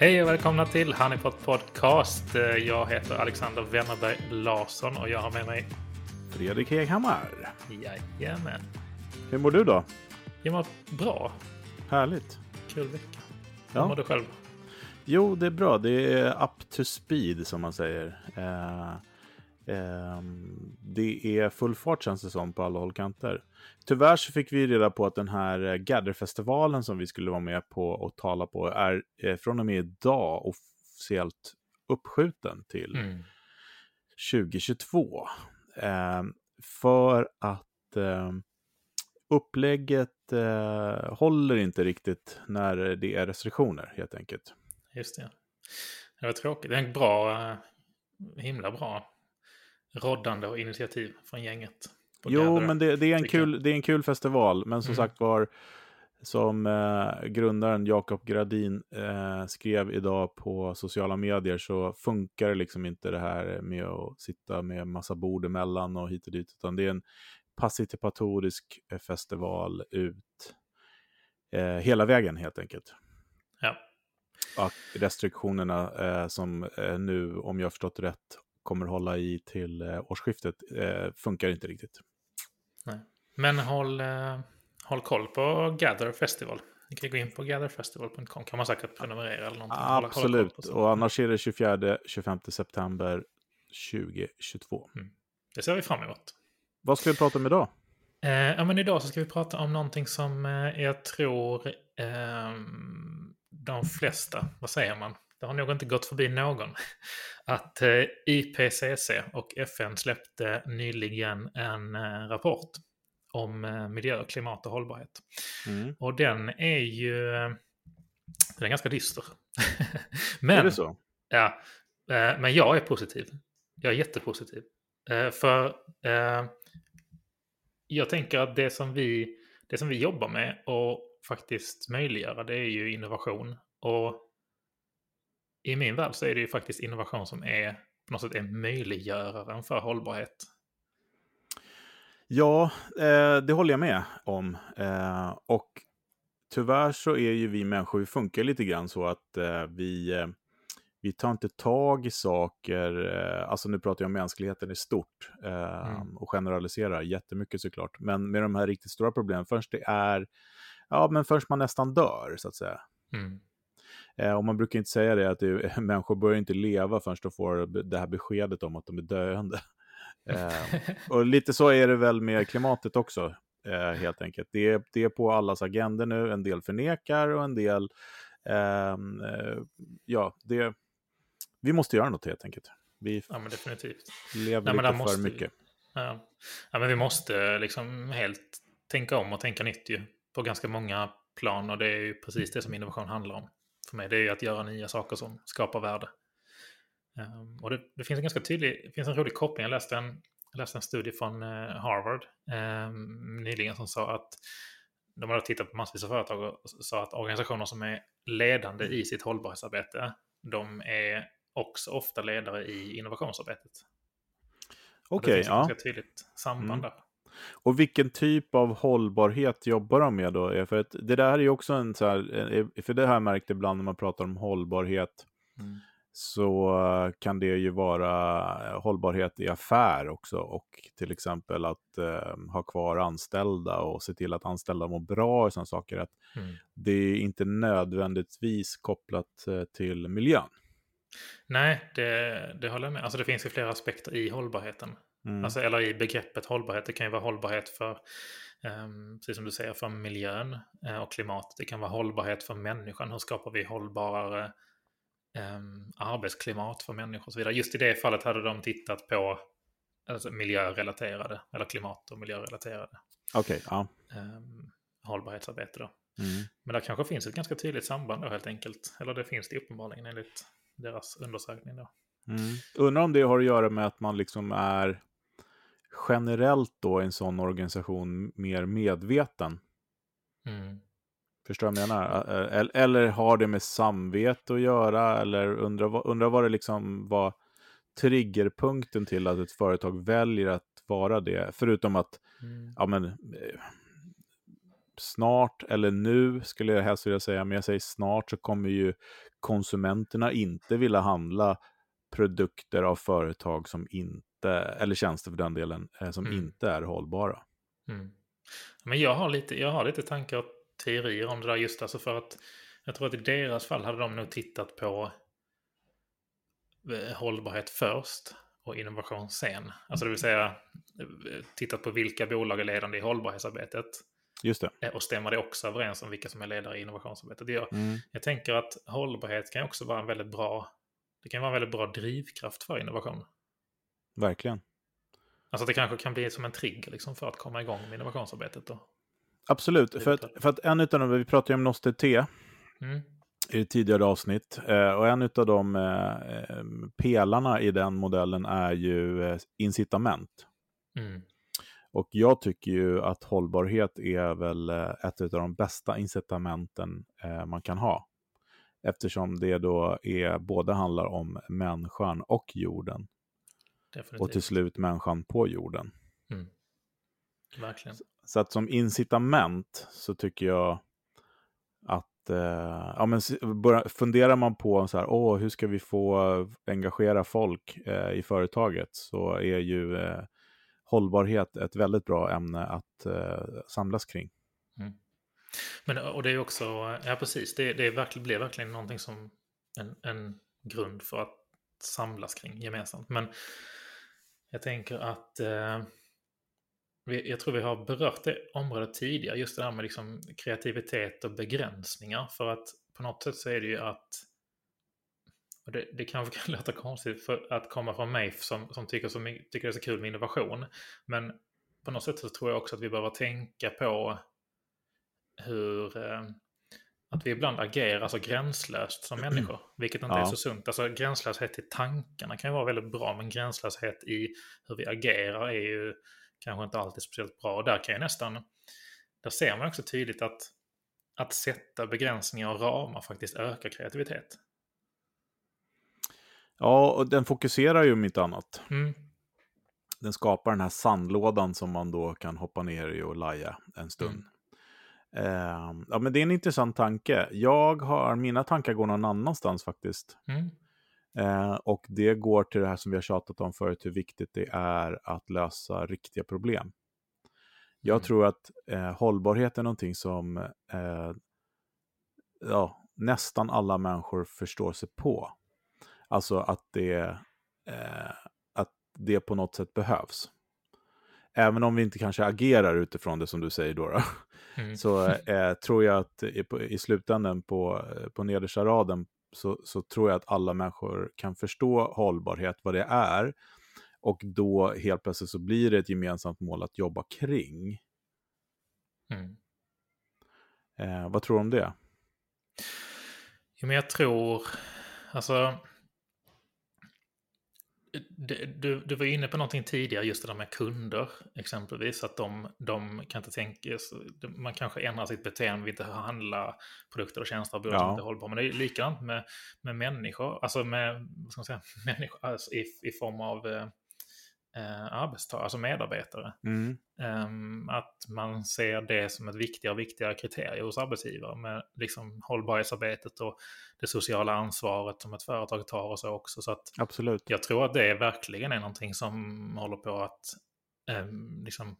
Hej och välkomna till Honeypot Podcast. Eh, Jag heter Alexander Wennerberg Larsson och jag har med mig... Fredrik Heghammar. Jajamän. Hur mår du då? Jag mår bra. Härligt. Kul vecka. Hur Ja. mår du själv? Jo, det är bra. Det är up to speed som man säger. Eh, ehm, det är full fart känns det som på alla håll kanter. Tyvärr så fick vi reda på att den här eh, Gather-festivalen som vi skulle vara med på och tala på är eh, från och med idag officiellt uppskjuten till Mm. 2022. Eh, för att eh, upplägget eh, håller inte riktigt när det är restriktioner helt enkelt. Just det. Det var tråkigt. Det är en bra, eh, himla bra roddande och initiativ från gänget. Jo, Gather, men det, det, är en jag. kul, det är en kul festival, men som Mm. sagt var, som eh, grundaren Jakob Gradin eh, skrev idag på sociala medier så funkar det liksom inte det här med att sitta med massa bord emellan och hit och dit, utan det är en participatorisk eh, festival ut eh, hela vägen helt enkelt. Ja. Och restriktionerna eh, som eh, nu, om jag har förstått rätt, kommer hålla i till eh, årsskiftet funkar inte riktigt. Nej. Men håll, eh, håll koll på Gather Festival. Ni kan gå in på gatherfestival.com. kan man säkert prenumerera eller någonting. Absolut, och annars är det 24-25 september 2022. Det ser vi fram emot. Vad ska vi prata om idag? Eh, ja, men idag så ska vi prata om någonting som eh, jag tror ehm, de flesta, vad säger man? Det har nog inte gått förbi någon. Att eh, IPCC och FN släppte nyligen en eh, rapport om eh, miljö, klimat och hållbarhet. Mm. Och den är ju den är ganska dyster. men, Är det så? Ja, men jag är positiv. Jag är jättepositiv. För jag tänker att det som, vi, det som vi jobbar med och faktiskt möjliggöra det är ju innovation. Och i min värld så är det ju faktiskt innovation som är på något sätt är möjliggöraren för hållbarhet. Ja, eh, det håller jag med om. Eh, och tyvärr så är ju vi människor, vi funkar lite grann så att eh, vi, eh, vi tar inte tag i saker, eh, alltså nu pratar jag om mänskligheten i stort eh, Mm. och generaliserar jättemycket såklart. Men med de här riktigt stora problemen, först det är, ja men först man nästan dör så att säga. Mm. Eh, och man brukar inte säga det, att det, människor börjar inte leva förrän de får det här beskedet om att de är döende. Eh, och lite så är det väl med klimatet också, eh, helt enkelt. Det är, det är på allas agenda nu, en del förnekar och en del, ehm, eh, ja, det, vi måste göra något helt enkelt. Vi ja, men definitivt. lever Nej, lite måste för mycket. Ja. ja, men vi måste liksom helt tänka om och tänka nytt ju. På ganska många plan och det är ju precis det som innovation handlar om. För mig det är ju att göra nya saker som skapar värde. Ehm, och det, det finns en ganska tydlig, det finns en rolig koppling. Jag läste en, jag läste en studie från eh, Harvard ehm, nyligen som sa att de hade tittat på massvis av företag och sa att organisationer som är ledande i sitt hållbarhetsarbete, de är också ofta ledare i innovationsarbetet. Och det Okej, finns ett ja. ganska tydligt samband Mm. där. Och vilken typ av hållbarhet jobbar de med då? Eh, För att det där är ju också en så här, eh, för det har jag märkt ibland när man pratar om hållbarhet, så eh, kan det ju vara eh, hållbarhet i affär också och till exempel att eh, ha kvar anställda och se till att anställda mår bra och sådana saker. Att Mm. det är inte nödvändigtvis kopplat eh, till miljön. Nej, det, det håller jag med. Alltså det finns ju flera aspekter i hållbarheten. Mm. Alltså, eller i begreppet hållbarhet. Det kan ju vara hållbarhet för, ehm, precis som du säger, för miljön eh, och klimat. Det kan vara hållbarhet för människan. Hur skapar vi hållbarare um, arbetsklimat för människor och så vidare. Just i det fallet hade de tittat på alltså, miljörelaterade, eller klimat och miljörelaterade Okej, ja. um, hållbarhetsarbete. Då. Mm. Men det kanske finns ett ganska tydligt samband då helt enkelt. Eller det finns det uppenbarligen enligt deras undersökning då. Mm. Undrar om det har att göra med att man liksom är generellt då i en sån organisation mer medveten. Mm. Förstår du vad jag menar? Eller, eller har det med samvete att göra? Eller undrar, vad- undrar vad det liksom var triggerpunkten till att ett företag väljer att vara det? Förutom att Mm. ja, men, eh, snart, eller nu skulle jag helst vilja säga, men jag säger snart så kommer ju konsumenterna inte vilja handla produkter av företag som inte, eller tjänster för den delen, eh, som mm. inte är hållbara. Mm. Men jag har, lite, jag har lite tankar och teorier om det där just alltså för att jag tror att i deras fall hade de nog tittat på eh, hållbarhet först och innovation sen. Alltså det vill säga eh, tittat på vilka bolag är ledande i hållbarhetsarbetet. Just det. Och stämmer det också överens om vilka som är ledare i innovationsarbetet. Jag, mm. jag tänker att hållbarhet kan också vara en väldigt bra, det kan vara en väldigt bra drivkraft för innovation. Verkligen. Alltså det kanske kan bli som en trigger liksom för att komma igång med innovationsarbetet. Då. Absolut, för att, för att en av dem, vi pratade ju om Noster T mm. i tidigare avsnitt, eh, och en av de eh, pelarna i den modellen är ju eh, incitament. Mm. Och jag tycker ju att hållbarhet är väl ett av de bästa incitamenten man kan ha. Eftersom det då är, både handlar om människan och jorden. Definitivt. Och till slut människan på jorden. Mm. Verkligen. Så att som incitament så tycker jag att eh, ja, men börja, funderar man på så här, åh, hur ska vi få engagera folk eh, i företaget så är ju eh, hållbarhet ett väldigt bra ämne att eh, samlas kring. Mm. Men och det är också, ja precis, det, det är verkligen, blir verkligen någonting som en, en grund för att samlas kring gemensamt. Men jag tänker att eh, jag tror vi har berört det området tidigare, just det här med liksom kreativitet och begränsningar. För att på något sätt så är det ju att, och det, det kanske kan låta konstigt för att komma från mig som, som tycker, som tycker det är så kul med innovation. Men på något sätt så tror jag också att vi behöver tänka på hur, eh, att vi ibland agerar så gränslöst som människor, vilket inte ja. är så sunt. Alltså gränslöshet i tankarna kan ju vara väldigt bra, men gränslöshet i hur vi agerar är ju kanske inte alltid speciellt bra. Och där kan jag nästan, där ser man också tydligt att att sätta begränsningar och ramar faktiskt ökar kreativitet. Ja, och den fokuserar ju om inte annat. Mm. Den skapar den här sandlådan som man då kan hoppa ner i och laja en stund. Mm. Eh, ja, men det är en intressant tanke. Jag har, mina tankar går någon annanstans faktiskt. Mm. Eh, och det går till det här som vi har tjatat om förut, hur viktigt det är att lösa riktiga problem. Jag mm. tror att eh, hållbarhet är någonting som eh, ja, nästan alla människor förstår sig på. Alltså att det, eh, att det på något sätt behövs. Även om vi inte kanske agerar utifrån det som du säger då, då mm. så eh, tror jag att i, i slutändan på, på nedersta raden så, så tror jag att alla människor kan förstå hållbarhet, vad det är. Och då helt plötsligt så blir det ett gemensamt mål att jobba kring. Mm. Eh, vad tror du om det? Jo, men jag tror, alltså du, du var inne på någonting tidigare, just det där med kunder exempelvis. Att de, de kan inte tänka, man kanske ändrar sitt beteende, vill inte handla produkter och tjänster och ja. inte hållbara. Men det är likadant med, med människor, alltså med, vad ska man säga, människor alltså i, i form av eh, eh, arbetstagare, alltså medarbetare. Mm. Um, att man ser det som ett viktigare och viktigare kriterium hos arbetsgivare med liksom hållbarhetsarbetet och det sociala ansvaret som ett företag tar och så också. Så att Absolut. Jag tror att det verkligen är någonting som håller på att um, liksom,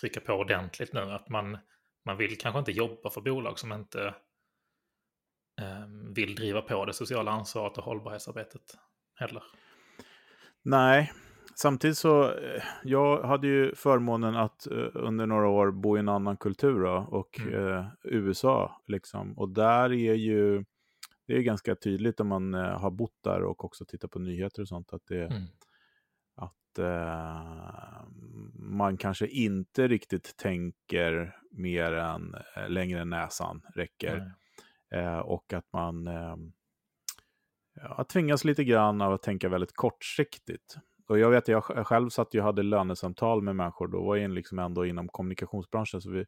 trycka på ordentligt nu. Att man, man vill kanske inte jobba för bolag som inte um, vill driva på det sociala ansvaret och hållbarhetsarbetet heller. Nej, Samtidigt så, eh, jag hade ju förmånen att uh, under några år bo i en annan kultur då, och mm. uh, USA. Liksom. Och där är ju, det är ganska tydligt om man uh, har bott där och också tittat på nyheter och sånt, att, det, mm. att man kanske inte riktigt tänker mer än längre än näsan räcker. och att man ja, tvingas lite grann av att tänka väldigt kortsiktigt. Och jag vet, att jag själv satt och hade lönesamtal med människor, då var jag liksom ändå inom kommunikationsbranschen, så vi,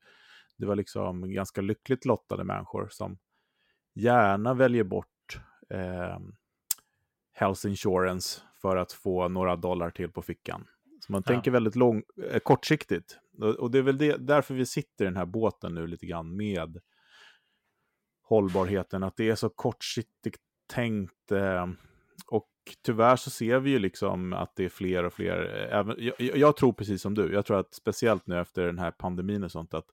det var liksom ganska lyckligt lottade människor som gärna väljer bort eh, health insurance för att få några dollar till på fickan. Så man ja. tänker väldigt lång, eh, kortsiktigt. Och det är väl det, därför vi sitter i den här båten nu lite grann med hållbarheten, att det är så kortsiktigt tänkt. Eh, och tyvärr så ser vi ju liksom att det är fler och fler. Även, jag, jag, tror precis som du, jag tror att speciellt nu efter den här pandemin och sånt, att,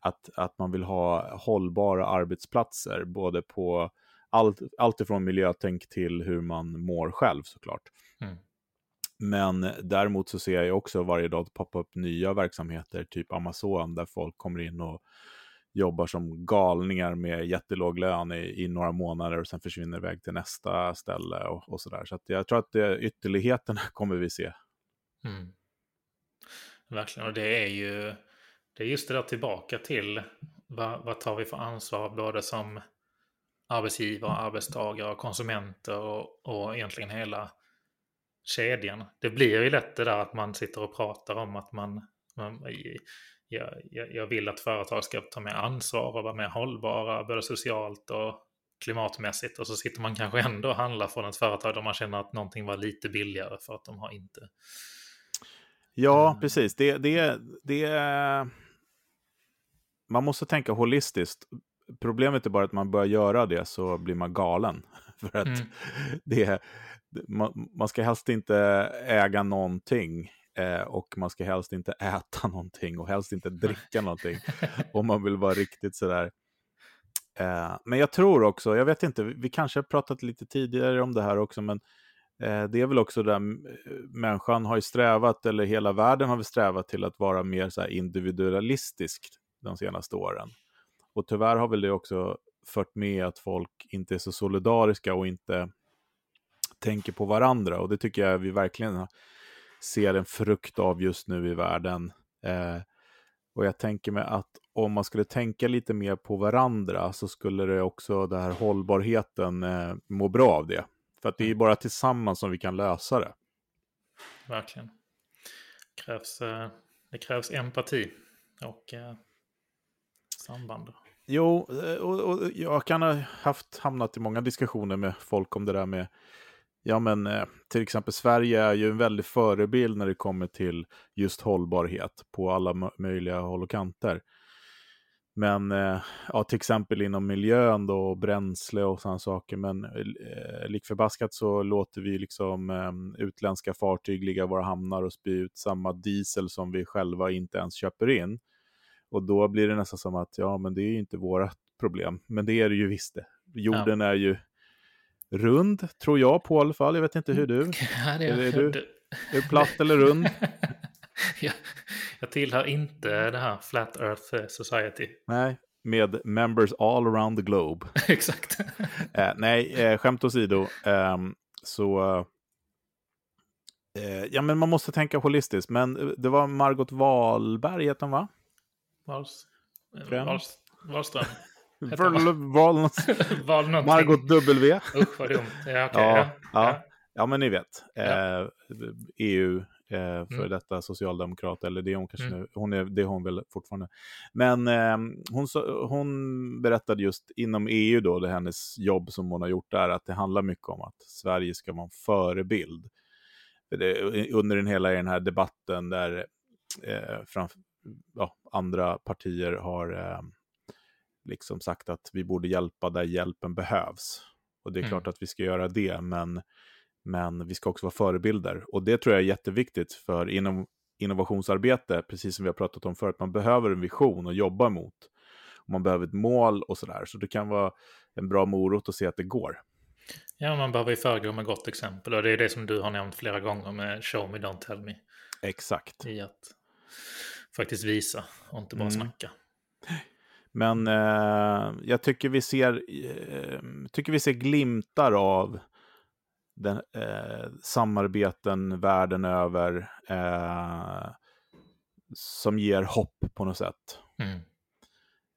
att, att man vill ha hållbara arbetsplatser, både på allt, allt ifrån miljötänk till hur man mår själv såklart. Mm. Men däremot så ser jag också varje dag poppa upp nya verksamheter, typ Amazon, där folk kommer in och jobbar som galningar med jättelåg lön i, i några månader och sen försvinner iväg till nästa ställe och, och sådär. Så, så jag tror att det, ytterligheterna kommer vi se. Mm. Verkligen, och det är ju det är just det där tillbaka till vad, vad tar vi för ansvar både som arbetsgivare, arbetstagare, konsumenter och, och egentligen hela kedjan. Det blir ju lätt det där att man sitter och pratar om att man, man jag, jag, vill att företag ska ta mer ansvar och vara mer hållbara, både socialt och klimatmässigt. Och så sitter man kanske ändå och handlar från ett företag där man känner att någonting var lite billigare för att de har inte... Ja, mm. precis. Det, det, det, man måste tänka holistiskt. Problemet är bara att man börjar göra det så blir man galen. För att mm. det, man, man ska helst inte äga någonting Eh, och man ska helst inte äta någonting och helst inte dricka någonting. om man vill vara riktigt sådär. Eh, men jag tror också, jag vet inte, vi kanske har pratat lite tidigare om det här också, men eh, det är väl också där människan har ju strävat, eller hela världen har väl strävat till att vara mer så individualistisk de senaste åren. Och tyvärr har väl det också fört med att folk inte är så solidariska och inte tänker på varandra. Och det tycker jag vi verkligen ser en frukt av just nu i världen. Eh, och jag tänker mig att om man skulle tänka lite mer på varandra så skulle det också, den här hållbarheten, eh, må bra av det. För att det är mm. bara tillsammans som vi kan lösa det. Verkligen. Det krävs, eh, det krävs empati och eh, samband. Jo, eh, och, och jag kan ha haft, hamnat i många diskussioner med folk om det där med Ja, men eh, till exempel Sverige är ju en väldig förebild när det kommer till just hållbarhet på alla möjliga håll och kanter. Men eh, ja, till exempel inom miljön då, och bränsle och sådana saker. Men eh, likförbaskat så låter vi liksom eh, utländska fartyg ligga i våra hamnar och spy ut samma diesel som vi själva inte ens köper in. Och då blir det nästan som att, ja men det är ju inte våra problem. Men det är det ju visst det. Jorden ja. är ju rund, tror jag på i alla fall. Jag vet inte hur du? Ja, det är, är, du, är du platt eller rund? jag, jag tillhör inte det här Flat Earth Society. Nej, med members all around the globe. Exakt. eh, nej, eh, skämt åsido. Eh, så... Eh, ja, men man måste tänka holistiskt. Men det var Margot Wahlberg, heter hon va? Wahlström. Margot W. Usch vad dumt. Ja, okay, ja, ja. ja. men ni vet. Eh, EU, eh, för mm. detta socialdemokrat, eller det är hon kanske mm. nu, hon är, det är hon väl fortfarande. Men eh, hon, hon berättade just inom EU då, det hennes jobb som hon har gjort där, att det handlar mycket om att Sverige ska vara en förebild. Det, under den hela den här debatten där eh, framför, ja, andra partier har eh, liksom sagt att vi borde hjälpa där hjälpen behövs. Och det är mm. klart att vi ska göra det, men, men vi ska också vara förebilder. Och det tror jag är jätteviktigt för inom innovationsarbete, precis som vi har pratat om förut, man behöver en vision att jobba mot. man behöver ett mål och sådär, så det kan vara en bra morot att se att det går. Ja, man behöver ju föregå med gott exempel och det är det som du har nämnt flera gånger med show me, don't tell me. Exakt. I att faktiskt visa och inte bara mm. snacka. Men eh, jag tycker vi, ser, eh, tycker vi ser glimtar av den, eh, samarbeten världen över eh, som ger hopp på något sätt. Mm.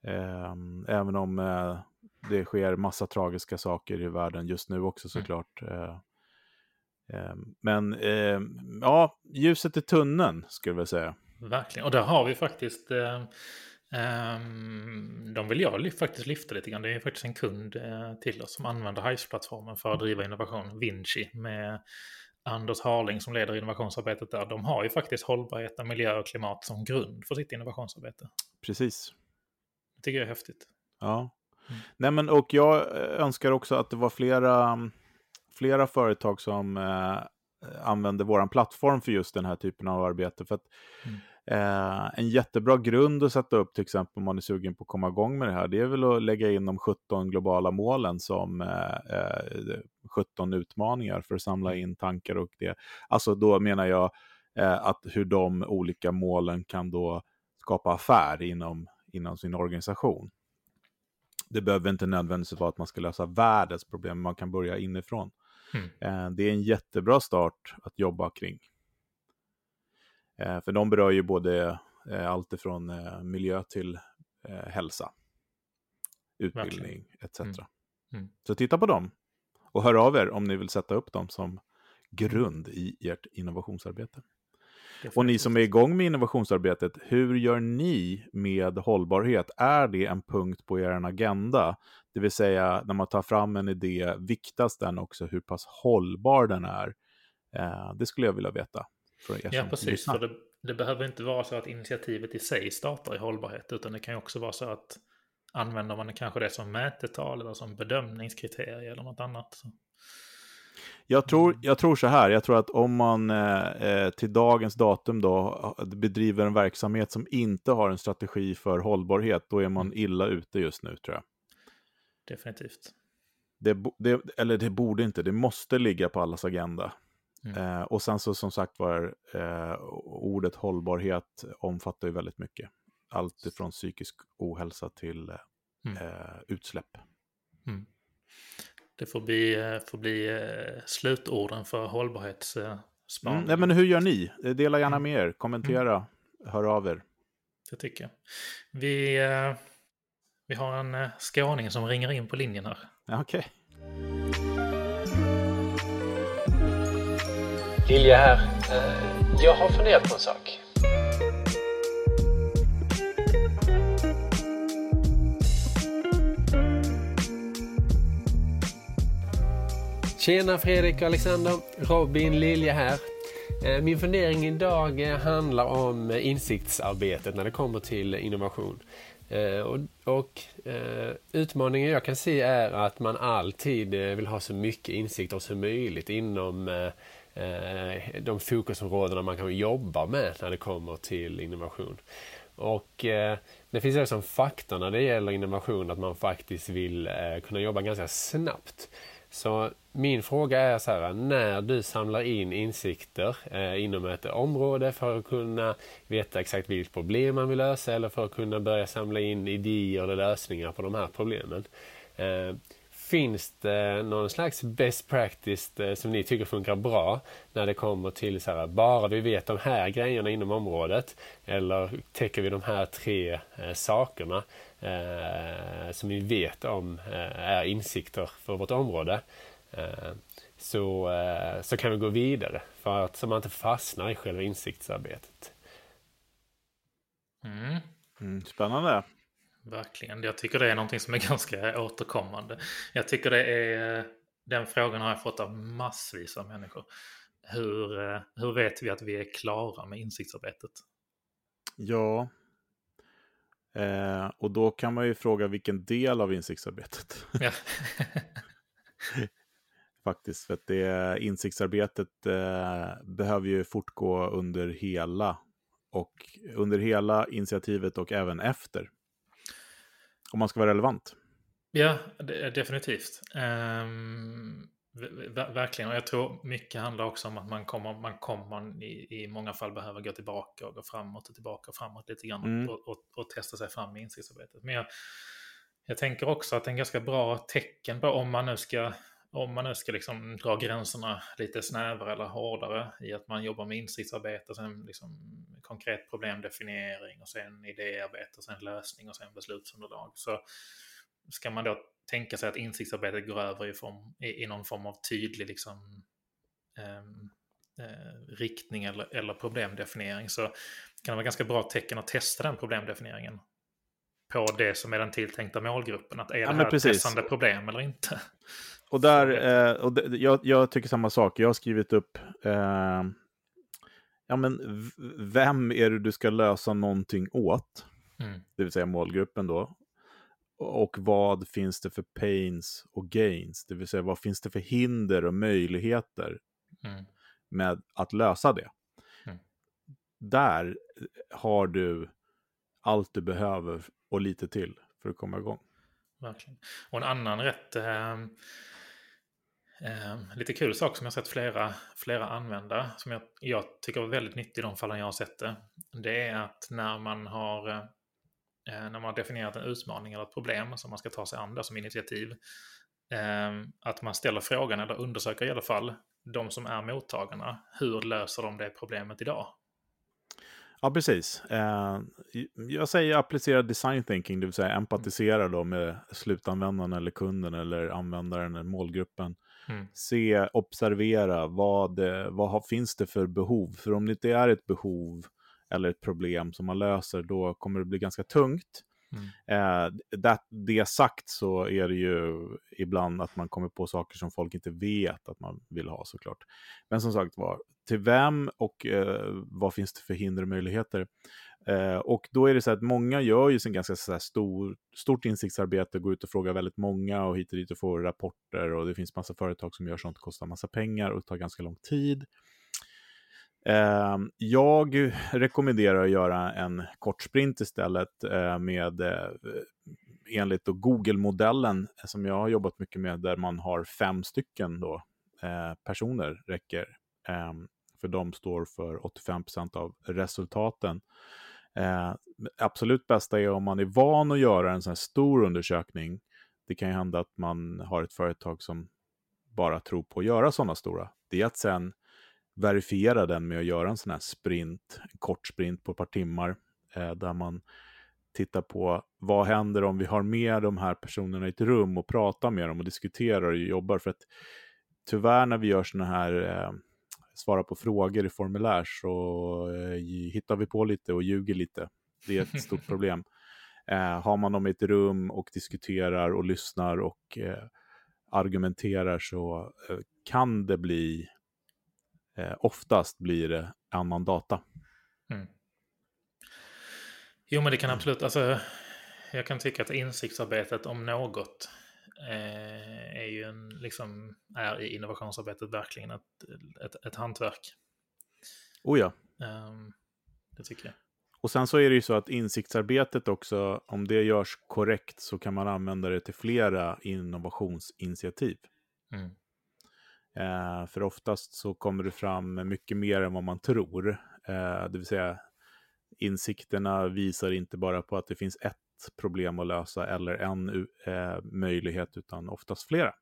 Ehm, även om eh, det sker massa tragiska saker i världen just nu också mm. såklart. Mm. men ja, ljuset i tunneln skulle jag säga. Verkligen, och där har vi faktiskt Um, de vill jag faktiskt lyfta lite grann. Det är faktiskt en kund uh, till oss som använder Hives-plattformen för att driva innovation. Vinci med Anders Harling som leder innovationsarbetet där, de har ju faktiskt hållbarhet, miljö och klimat som grund för sitt innovationsarbete. Precis. Det tycker jag är häftigt. Ja. Mm. Nej, men och jag eh, önskar också att det var flera, flera företag som eh, använder vår plattform för just den här typen av arbete. För att mm. Eh, en jättebra grund att sätta upp, till exempel om man är sugen på att komma igång med det här, det är väl att lägga in de 17 globala målen som eh, 17 eh, utmaningar för att samla in tankar och det. Alltså då menar jag eh, att hur de olika målen kan då skapa affär inom, inom sin organisation. Det behöver inte nödvändigtvis vara att man ska lösa världens problem, man kan börja inifrån. Mm. Eh, det är en jättebra start att jobba kring. Eh, för de berör ju både eh, allt ifrån eh, miljö till hälsa, utbildning etc. Mm. Mm. Så titta på dem och hör av er om ni vill sätta upp dem som grund i ert innovationsarbete. Och ni som är igång med innovationsarbetet, hur gör ni med hållbarhet? Är det en punkt på er agenda? Det vill säga, när man tar fram en idé, viktas den också hur pass hållbar den är? Eh, det skulle jag vilja veta. Ja, precis. För det, det, behöver inte vara så att initiativet i sig startar i hållbarhet, utan det kan ju också vara så att använder man kanske det som mätetal eller som bedömningskriterie eller något annat. Så. Jag tror, jag tror så här, jag tror att om man eh, eh till dagens datum då bedriver en verksamhet som inte har en strategi för hållbarhet, då är man mm. illa ute just nu tror jag. Definitivt. Det, det, eller det borde inte, det måste ligga på allas agenda. Mm. Eh, och sen så som sagt var, eh, ordet hållbarhet omfattar ju väldigt mycket. Allt ifrån psykisk ohälsa till mm. eh, utsläpp. Mm. Det får bli, eh, får bli eh, slutorden för hållbarhetsspaning. Mm, nej, men hur gör ni? Dela gärna mm. med er, kommentera, mm. hör av er. Det tycker jag. Vi, eh, vi har en skåning som ringer in på linjen här. Okej. Okay. Lilja här. Eh, jag har funderat på en sak. Tjena Fredrik och Alexander, Robin Lilja här. Eh, min fundering idag eh, handlar om insiktsarbetet när det kommer till innovation. Och, och utmaningen jag kan se är att man alltid vill ha så mycket insikter som möjligt inom Eh, de fokusområdena man kan jobba med när det kommer till innovation. Och eh, det finns också en faktor när det gäller innovation att man faktiskt vill eh, kunna jobba ganska snabbt. Så min fråga är så här, när du samlar in insikter eh, inom ett område för att kunna veta exakt vilket problem man vill lösa eller för att kunna börja samla in idéer eller lösningar på de här problemen. Finns det någon slags best practice eh, som ni tycker funkar bra när det kommer till så här, bara vi vet de här grejerna inom området eller täcker vi de här tre eh, sakerna eh, som vi vet om eh, är insikter för vårt område eh, så, eh, så kan vi gå vidare för att så man inte fastnar i själva insiktsarbetet. Mm. Mm, spännande. Verkligen. Jag tycker det är någonting som är ganska återkommande. Jag tycker det är, den frågan har jag fått av massvis av människor. Hur, eh, hur vet vi att vi är klara med insiktsarbetet? Ja, Eh, och då kan man ju fråga vilken del av insiktsarbetet. Ja. Faktiskt, för att det insiktsarbetet eh, behöver ju fortgå under hela och under hela initiativet och även efter. Om man ska vara relevant. Ja, definitivt. Um, Verkligen, och jag tror mycket handlar också om att man kommer, man kommer i, i många fall behöva gå tillbaka och gå framåt och tillbaka och framåt lite grann mm. och, och, och, testa sig fram i insiktsarbetet. Men jag, jag tänker också att en ganska bra tecken på om man nu ska, om man nu ska liksom dra gränserna lite snävare eller hårdare i att man jobbar med insiktsarbete, sen liksom konkret problemdefiniering och sen idéarbete och sen lösning och sen beslutsunderlag. Så ska man då tänka sig att insiktsarbetet går över i, form, i, i någon form av tydlig liksom, ehm, eh, riktning eller, eller problemdefiniering så kan det vara ganska bra tecken att testa den problemdefinieringen på det som är den tilltänkta målgruppen. Att är Ja, det här ett precis. pressande problem eller inte? Och där, eh, och det, jag, jag tycker samma sak. Jag har skrivit upp, eh, ja men vem är det du ska lösa någonting åt? Mm. Det vill säga målgruppen då. Och vad finns det för pains och gains? Det vill säga vad finns det för hinder och möjligheter Mm. med att lösa det? Mm. Där har du allt du behöver och lite till för att komma igång. Verkligen. Och en annan rätt eh, eh, lite kul sak som jag sett flera, flera använda, som jag, jag tycker var väldigt nyttig i de fallen jag har sett det. Det är att när man har eh, när man har definierat en utmaning eller ett problem som man ska ta sig an där som initiativ. Ehm, att man ställer frågan, eller undersöker i alla fall, de som är mottagarna. Hur löser de det problemet idag? Ja, precis. Eh, jag säger applicera design thinking, det vill säga empatisera då med slutanvändaren eller kunden eller användaren eller målgruppen. Mm. Se, observera, vad, vad har, finns det för behov? För om det inte är ett behov eller ett problem som man löser, då kommer det bli ganska tungt. Mm. Eh, det, det sagt så är det ju ibland att man kommer på saker som folk inte vet att man vill ha såklart. Men som sagt var, till vem och eh, vad finns det för hinder och möjligheter? Eh, och då är det så att många gör ju sin ganska så här stor, stort insiktsarbete, går ut och frågar väldigt många och hit och dit och får rapporter och det finns massa företag som gör sånt, kostar massa pengar och tar ganska lång tid. Eh, jag rekommenderar att göra en kort sprint istället eh, med eh, enligt Google-modellen eh, som jag har jobbat mycket med där man har fem stycken då, eh, personer räcker. Eh, för de står för 85% av resultaten. Eh, absolut bästa är om man är van att göra en sån här stor undersökning. Det kan ju hända att man har ett företag som bara tror på att göra sådana stora. Det är att sen verifiera den med att göra en sån här sprint, en kort sprint på ett par timmar, eh, där man tittar på vad händer om vi har med de här personerna i ett rum och pratar med dem och diskuterar och jobbar. För att tyvärr när vi gör såna här, eh, svara på frågor i formulär så eh, hittar vi på lite och ljuger lite. Det är ett stort problem. Eh, har man dem i ett rum och diskuterar och lyssnar och eh, argumenterar så eh, kan det bli Eh, oftast blir det annan data. Mm. Jo, men det kan absolut, alltså, jag kan tycka att insiktsarbetet om något eh, är ju en, liksom, är i innovationsarbetet verkligen ett, ett, ett hantverk. Oh ja. Um, det tycker jag. Och sen så är det ju så att insiktsarbetet också, om det görs korrekt så kan man använda det till flera innovationsinitiativ. Mm. Eh, för oftast så kommer det fram mycket mer än vad man tror. Eh, det vill säga insikterna visar inte bara på att det finns ett problem att lösa eller en eh, möjlighet utan oftast flera.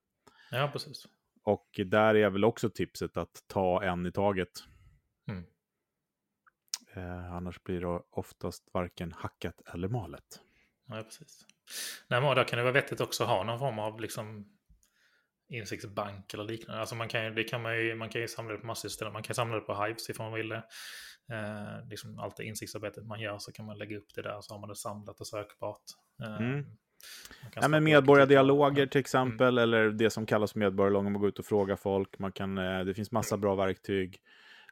Ja, precis. Och där är väl också tipset att ta en i taget. Mm. Eh, annars blir det oftast varken hackat eller malet. Ja, precis. Nej, men då kan det vara vettigt också att ha någon form av liksom insiktsbank eller liknande. Alltså man kan, det kan man, ju, man kan ju samla det på massor ställen. Man kan samla det på Hives ifall man vill det. Eh, liksom allt det insiktsarbetet man gör så kan man lägga upp det där så har man det samlat och sökbart. Eh, Mm. Ja, men medborgardialoger till exempel, eller det som kallas medborgardialoger, man går ut och frågar folk. Man kan, eh, det finns massa bra verktyg.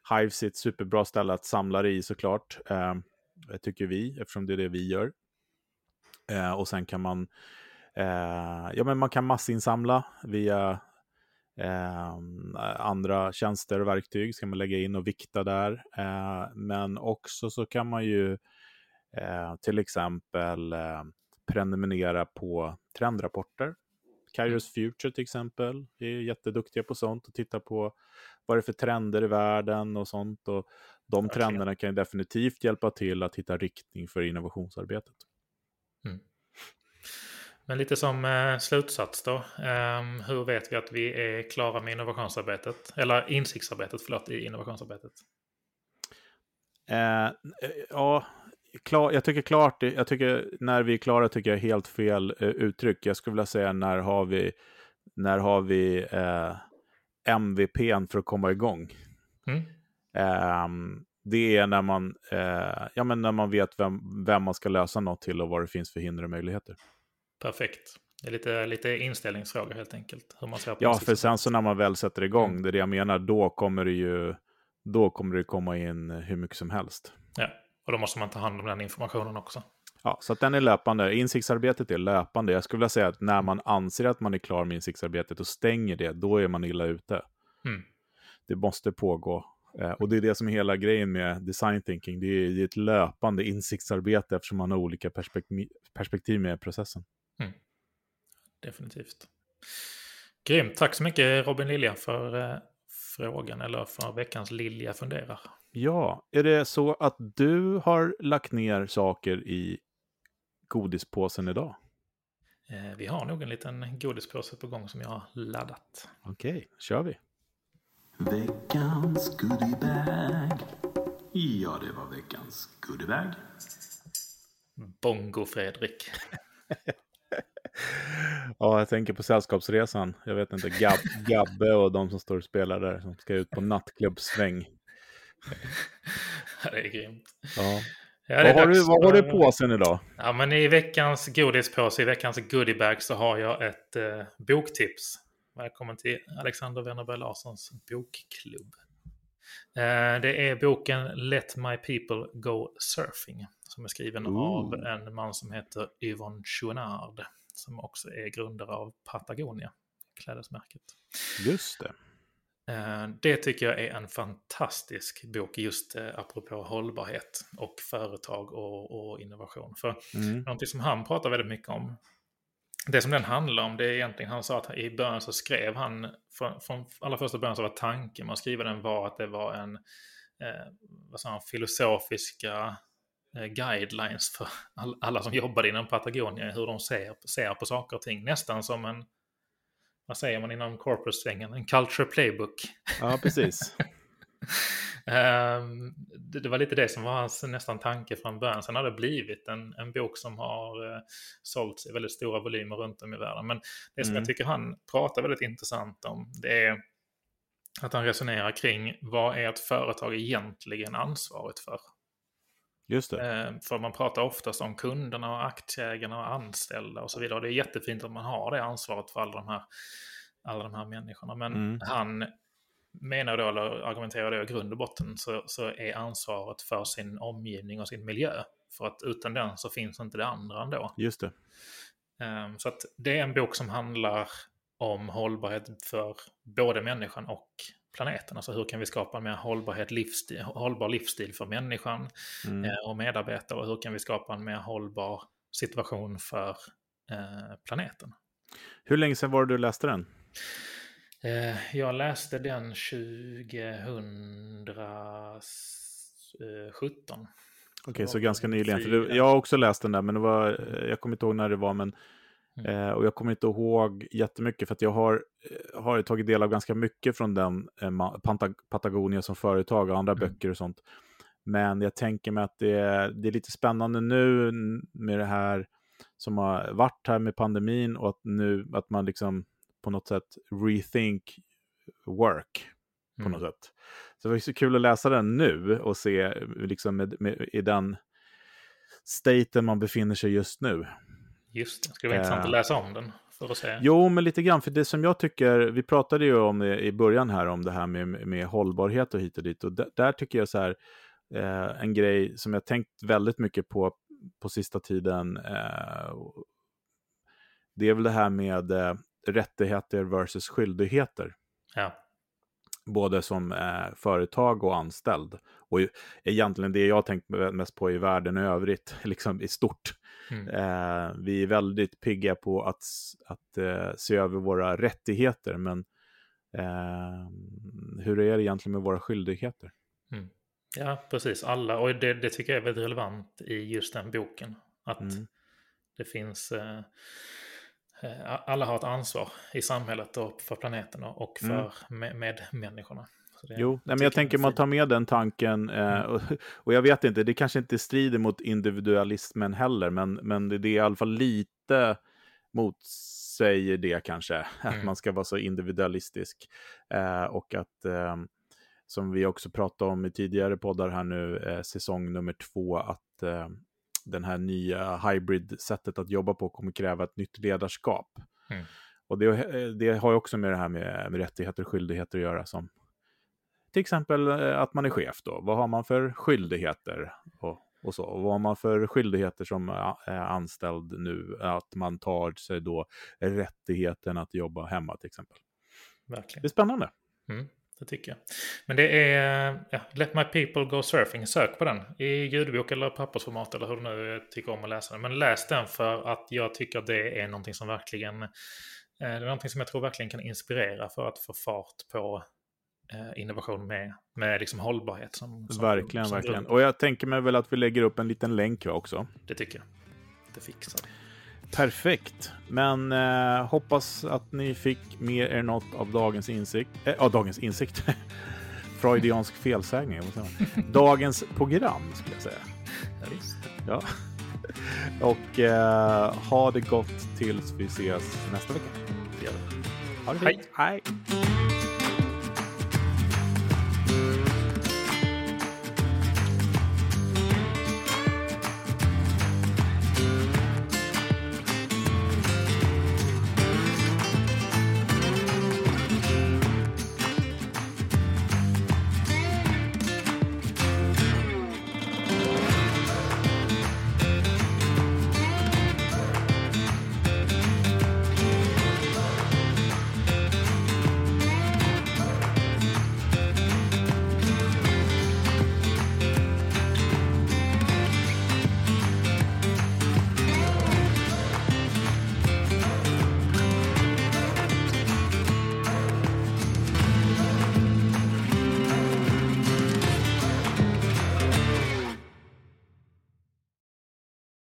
Hives är ett superbra ställe att samla det i såklart, eh, tycker vi, eftersom det är det vi gör. Eh, och sen kan man, eh, ja men man kan massinsamla via eh, andra tjänster och verktyg, ska man lägga in och vikta där. Eh, men också så kan man ju eh, till exempel eh, prenumerera på trendrapporter. Kairos Future till exempel är jätteduktiga på sånt och titta på vad det är för trender i världen och sånt. Och de trenderna kan ju definitivt hjälpa till att hitta riktning för innovationsarbetet. Men lite som eh, slutsats då. Ehm, hur vet vi att vi är klara med innovationsarbetet? Eller insiktsarbetet, förlåt, i innovationsarbetet. Eh, ja, klar, jag tycker klart, jag tycker när vi är klara tycker jag är helt fel eh, uttryck. Jag skulle vilja säga när har vi, när har vi eh, MVPn för att komma igång? Mm. Ehm, det är när man, ja, men när man vet vem, vem man ska lösa något till och vad det finns för hinder och möjligheter. Perfekt. Det är lite, lite inställningsfrågor helt enkelt. Hur man ser på Ja, för sen så när man väl sätter igång, Mm. det är det jag menar, då kommer det ju då kommer det komma in hur mycket som helst. Ja, och då måste man ta hand om den informationen också. Ja, så att den är löpande. Insiktsarbetet är löpande. Jag skulle vilja säga att när man anser att man är klar med insiktsarbetet och stänger det, då är man illa ute. Mm. Det måste pågå. Eh, och det är det som är hela grejen med design thinking. Det är, ett löpande insiktsarbete eftersom man har olika perspektiv med processen. Definitivt. Grymt. Tack så mycket Robin Lilja för eh, frågan eller för veckans Lilja funderar. Ja, är det så att du har lagt ner saker i godispåsen idag? Eh, vi har nog en liten godispåse på gång som jag har laddat. Okej, kör vi. Veckans goodiebag. Ja, det var veckans goodiebag. Bongo Fredrik. Ja, jag tänker på Sällskapsresan. Jag vet inte, Gab Gabbe och de som står och spelar där som ska ut på nattklubbsväng. Ja, det är grymt. Ja. Ja, det är Vad, har du, vad har du för- på sen idag? Ja, men i veckans godispåse, i veckans goodiebag så har jag ett eh, boktips. Välkommen till Alexander Wennerberg Larssons bokklubb. Eh, det är boken Let My People Go Surfing som är skriven Ooh. av en man som heter Yvonne Chouinard som också är grundare av Patagonia, klädesmärket. Just det. Eh, Det tycker jag är en fantastisk bok just eh, apropå hållbarhet och företag och, och innovation. För Mm. någonting som han pratar väldigt mycket om, det som den handlar om, det är egentligen, han sa att i början så skrev han, från, från allra första början så var tanken med att skriva den var att det var en, eh, vad sa han, filosofiska guidelines för all, alla som jobbade inom Patagonia, hur de ser, ser på saker och ting. Nästan som en, vad säger man inom corporate-svängen, en culture playbook. Ja, precis. Ehm, det, var lite det som var hans nästan tanke från början. Sen har det blivit en, en bok som har uh, sålts i väldigt stora volymer runt om i världen. Men det som Mm. jag tycker han pratar väldigt intressant om, det är att han resonerar kring vad är ett företag egentligen ansvarigt för? Just det. Ehm, för man pratar oftast om kunderna och aktieägarna och anställda och så vidare. Och det är jättefint att man har det ansvaret för alla de här, alla de här människorna. Men Mm. han menar då, eller argumenterar då i grund och botten, så, så är ansvaret för sin omgivning och sin miljö. För att utan den så finns inte det andra ändå. Just det. Ehm, så att det är en bok som handlar om hållbarhet för både människan och planeten. Alltså hur kan vi skapa en mer hållbarhet livsstil, hållbar livsstil för människan Mm. eh, och medarbetare och hur kan vi skapa en mer hållbar situation för eh, planeten. Hur länge sedan var det du läste den? Eh, jag läste den 2017. Okej, så ganska nyligen. För det, jag har också läst den där, men det var, jag kommer inte ihåg när det var. Men, Mm. eh, och jag kommer inte ihåg jättemycket, för att jag har, eh, har tagit del av ganska mycket från den eh, Panta, Patagonia som företag och andra Mm. böcker och sånt. Men jag tänker mig att det, är- det är lite spännande nu med det här som har varit här med pandemin och att nu att man liksom på något sätt rethink work på Mm. något sätt. Så det var så kul att läsa den nu och se liksom med, med, i den staten man befinner sig just nu. Just det, det skulle vara intressant Eh. att läsa om den för att se. Jo, men lite grann, för det som jag tycker, vi pratade ju om det i början här, om det här med, med hållbarhet och hit och dit, och där, tycker jag så här, eh, en grej som jag tänkt väldigt mycket på på sista tiden, eh, det är väl det här med eh, rättigheter versus skyldigheter. Ja. både som eh, företag och anställd. Och egentligen det jag tänkt mest på i världen i övrigt, liksom i stort. Mm. Eh, vi är väldigt pigga på att, att eh, se över våra rättigheter, men eh, hur är det egentligen med våra skyldigheter? ja, precis. Alla, och det, det tycker jag är väldigt relevant i just den boken. Att Mm. det finns... Eh, eh, alla har ett ansvar i samhället och för planeten och Mm. för med, med människorna. Jo, nej, men jag tänker man tar med den tanken, eh, och, och jag vet inte, det kanske inte strider mot individualismen heller, men, men det, det är i alla fall lite motsäger det kanske, att Mm. man ska vara så individualistisk. Eh, och att, eh, som vi också pratade om i tidigare poddar här nu, eh, säsong nummer två, att eh, den här nya hybrid-sättet att jobba på kommer kräva ett nytt ledarskap. Mm. Och det, eh, det har ju också med det här med, med rättigheter och skyldigheter att göra, som till exempel eh, att man är chef då. Vad har man för skyldigheter? Och, och så. Och vad har man för skyldigheter som är anställd nu? Att man tar sig då rättigheten att jobba hemma till exempel. Verkligen. Det är spännande. Mm, det tycker jag. Men det är ja, Let My People Go Surfing. Sök på den i ljudbok eller pappersformat eller hur du nu tycker om att läsa den. Men läs den för att jag tycker det är någonting som verkligen eh, det är någonting som jag tror verkligen kan inspirera för att få fart på eh, innovation med, med liksom hållbarhet. Som, som verkligen, som verkligen. Och jag tänker mig väl att vi lägger upp en liten länk också. Det tycker jag. Det fixar. Perfekt. Men eh, hoppas att ni fick med er något av dagens insikt. Eh, ja, dagens insikt. Freudiansk felsägning. Dagens program, skulle jag säga. Ja, visst. Ja. Och eh, ha det gott tills vi ses nästa vecka. Det gör vi. Ha det Hej. Hej.